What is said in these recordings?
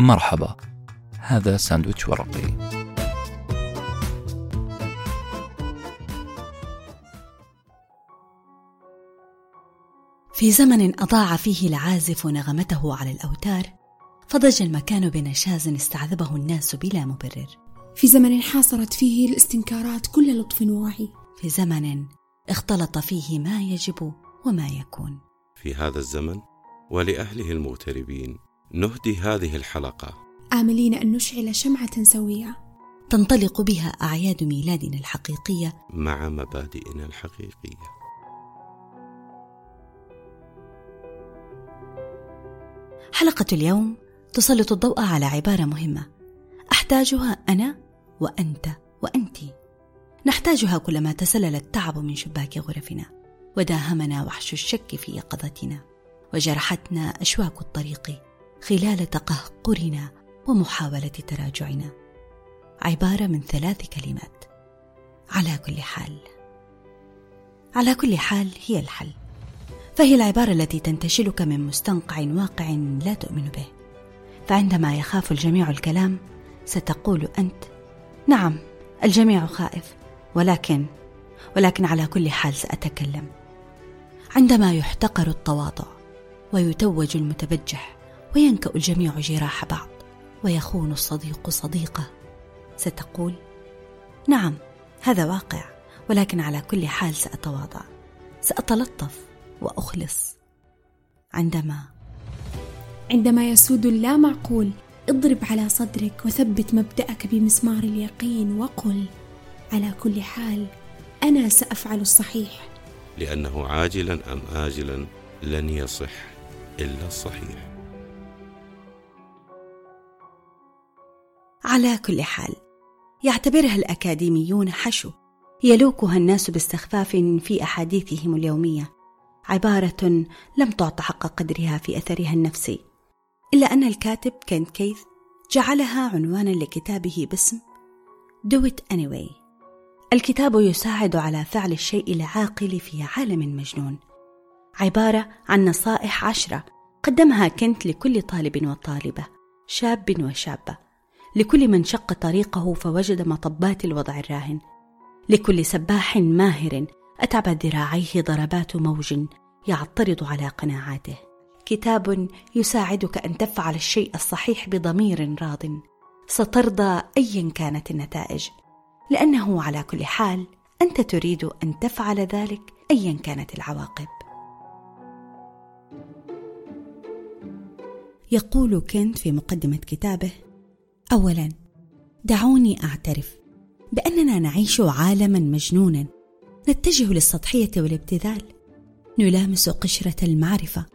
مرحبا. هذا ساندويتش ورقي. في زمن أضاع فيه العازف نغمته على الأوتار فضج المكان بنشاز استعذبه الناس بلا مبرر. في زمن حاصرت فيه الاستنكارات كل لطف ووعي. في زمن اختلط فيه ما يجب وما يكون. في هذا الزمن ولأهله المغتربين نهدي هذه الحلقة. آملين أن نشعل شمعة سوية. تنطلق بها أعياد ميلادنا الحقيقية. مع مبادئنا الحقيقية. حلقة اليوم تسلط الضوء على عبارة مهمة. أحتاجها أنا وأنت وأنتِ. نحتاجها كلما تسلل التعب من شباك غرفنا وداهمنا وحش الشك في يقظتنا وجرحتنا أشواك الطريق. خلال تقهقرنا ومحاولة تراجعنا. عبارة من ثلاث كلمات. على كل حال. على كل حال هي الحل. فهي العبارة التي تنتشلك من مستنقع واقع لا تؤمن به. فعندما يخاف الجميع الكلام ستقول أنت نعم الجميع خائف ولكن ولكن على كل حال سأتكلم. عندما يحتقر التواضع ويتوج المتبجح وينكأ الجميع جراح بعض ويخون الصديق صديقه. ستقول نعم هذا واقع ولكن على كل حال سأتواضع سأتلطف وأخلص. عندما عندما يسود اللا معقول اضرب على صدرك وثبت مبدأك بمسمار اليقين وقل على كل حال أنا سأفعل الصحيح. لأنه عاجلا أم آجلا لن يصح إلا الصحيح. على كل حال. يعتبرها الأكاديميون حشو. يلوكها الناس باستخفاف في أحاديثهم اليومية. عبارة لم تعط حق قدرها في أثرها النفسي. إلا أن الكاتب كينت كيث جعلها عنوانا لكتابه باسم Do It Anyway. الكتاب يساعد على فعل الشيء العاقل في عالم مجنون. عبارة عن نصائح عشرة قدمها كنت لكل طالب وطالبة شاب وشابة. لكل من شق طريقه فوجد مطبات الوضع الراهن. لكل سباح ماهر أتعب ذراعيه ضربات موج يعترض على قناعاته. كتاب يساعدك أن تفعل الشيء الصحيح بضمير راض. سترضى أيا كانت النتائج. لأنه على كل حال أنت تريد أن تفعل ذلك أيا كانت العواقب. يقول كنت في مقدمة كتابه أولا دعوني أعترف بأننا نعيش عالما مجنونا نتجه للسطحية والابتذال. نلامس قشرة المعرفة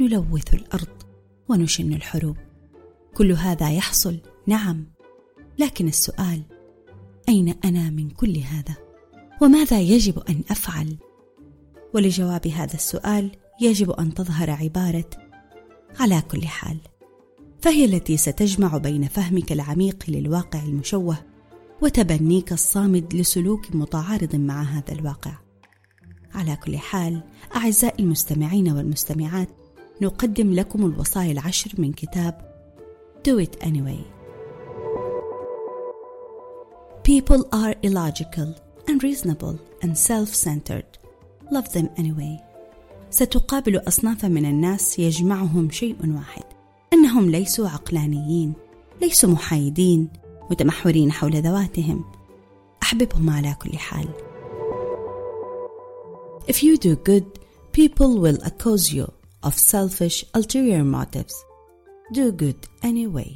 نلوث الأرض ونشن الحروب. كل هذا يحصل نعم لكن السؤال أين أنا من كل هذا؟ وماذا يجب أن أفعل؟ ولجواب هذا السؤال يجب أن تظهر عبارة على كل حال. فهي التي ستجمع بين فهمك العميق للواقع المشوه وتبنيك الصامد لسلوك متعارض مع هذا الواقع على كل حال أعزائي المستمعين والمستمعات نقدم لكم الوصايا العشر من كتاب Do It Anyway People are illogical, unreasonable, and self-centered. Love them anyway. ستقابل أصنافا من الناس يجمعهم شيء واحد أنهم ليسوا عقلانيين ليسوا محايدين متمحورين حول ذواتهم. أحببهم على كل حال. If you do good, people will accuse you of selfish ulterior motives. Do good anyway.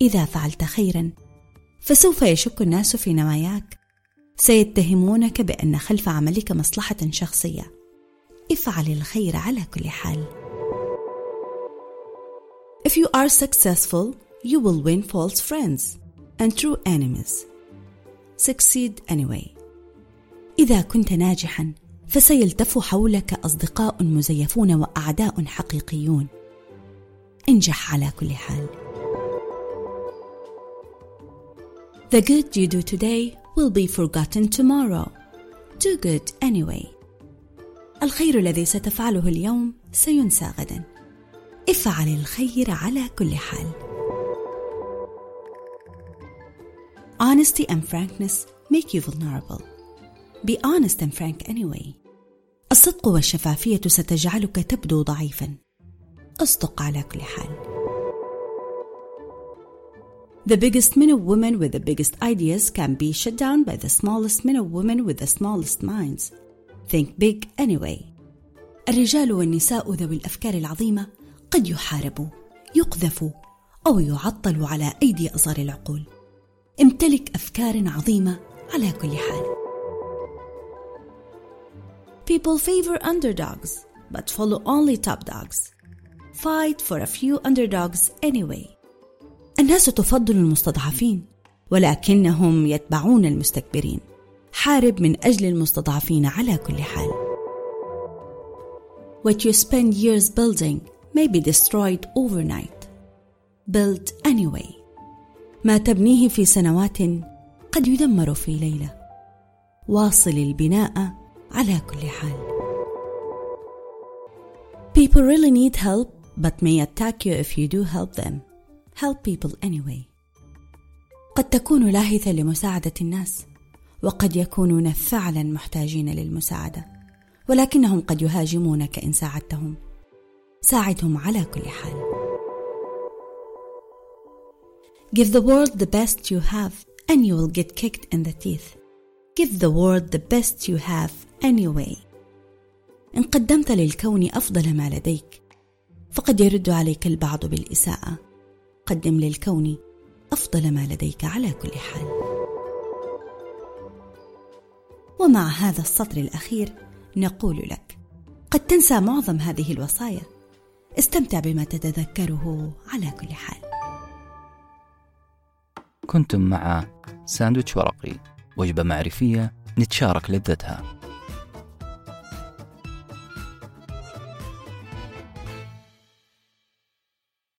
إذا فعلت خيرا فسوف يشك الناس في نواياك. سيتهمونك بأن خلف عملك مصلحة شخصية. افعل الخير على كل حال. If you are successful, you will win false friends and true enemies. Succeed anyway. إذا كنت ناجحا فسيلتف حولك أصدقاء مزيفون وأعداء حقيقيون. انجح على كل حال. The good you do today will be forgotten tomorrow. Do good anyway. الخير الذي ستفعله اليوم سينسى غدا. افعل الخير على كل حال Honesty and frankness make you vulnerable. Be honest and frank anyway. الصدق والشفافية ستجعلك تبدو ضعيفا. اصدق على كل حال. The biggest men of women with the biggest ideas can be shut down by the smallest men of women with the smallest minds. Think big anyway. الرجال والنساء ذوي الأفكار العظيمة قد يحاربوا يقذفوا أو يعطلوا على أيدي اصغر العقول امتلك أفكار عظيمة على كل حال People favor underdogs but follow only top dogs. Fight for a few underdogs anyway. الناس تفضل المستضعفين ولكنهم يتبعون المستكبرين. حارب من أجل المستضعفين على كل حال. What you spend years building may be destroyed overnight. Build anyway. ما تبنيه في سنوات قد يدمر في ليلة. واصل البناء على كل حال. People really need help but may attack you if you do help them. Help people anyway. قد تكون لاهثا لمساعدة الناس وقد يكونون فعلا محتاجين للمساعدة ولكنهم قد يهاجمونك إن ساعدتهم ساعدهم على كل حال Give the world the best you have and you will get kicked in the teeth. Give the world the best you have anyway. إن قدمت للكون أفضل ما لديك فقد يرد عليك البعض بالإساءة. قدم للكون أفضل ما لديك على كل حال. ومع هذا السطر الأخير نقول لك قد تنسى معظم هذه الوصايا استمتع بما تتذكره على كل حال. كنتم مع ساندويتش ورقي وجبة معرفية نتشارك لذتها.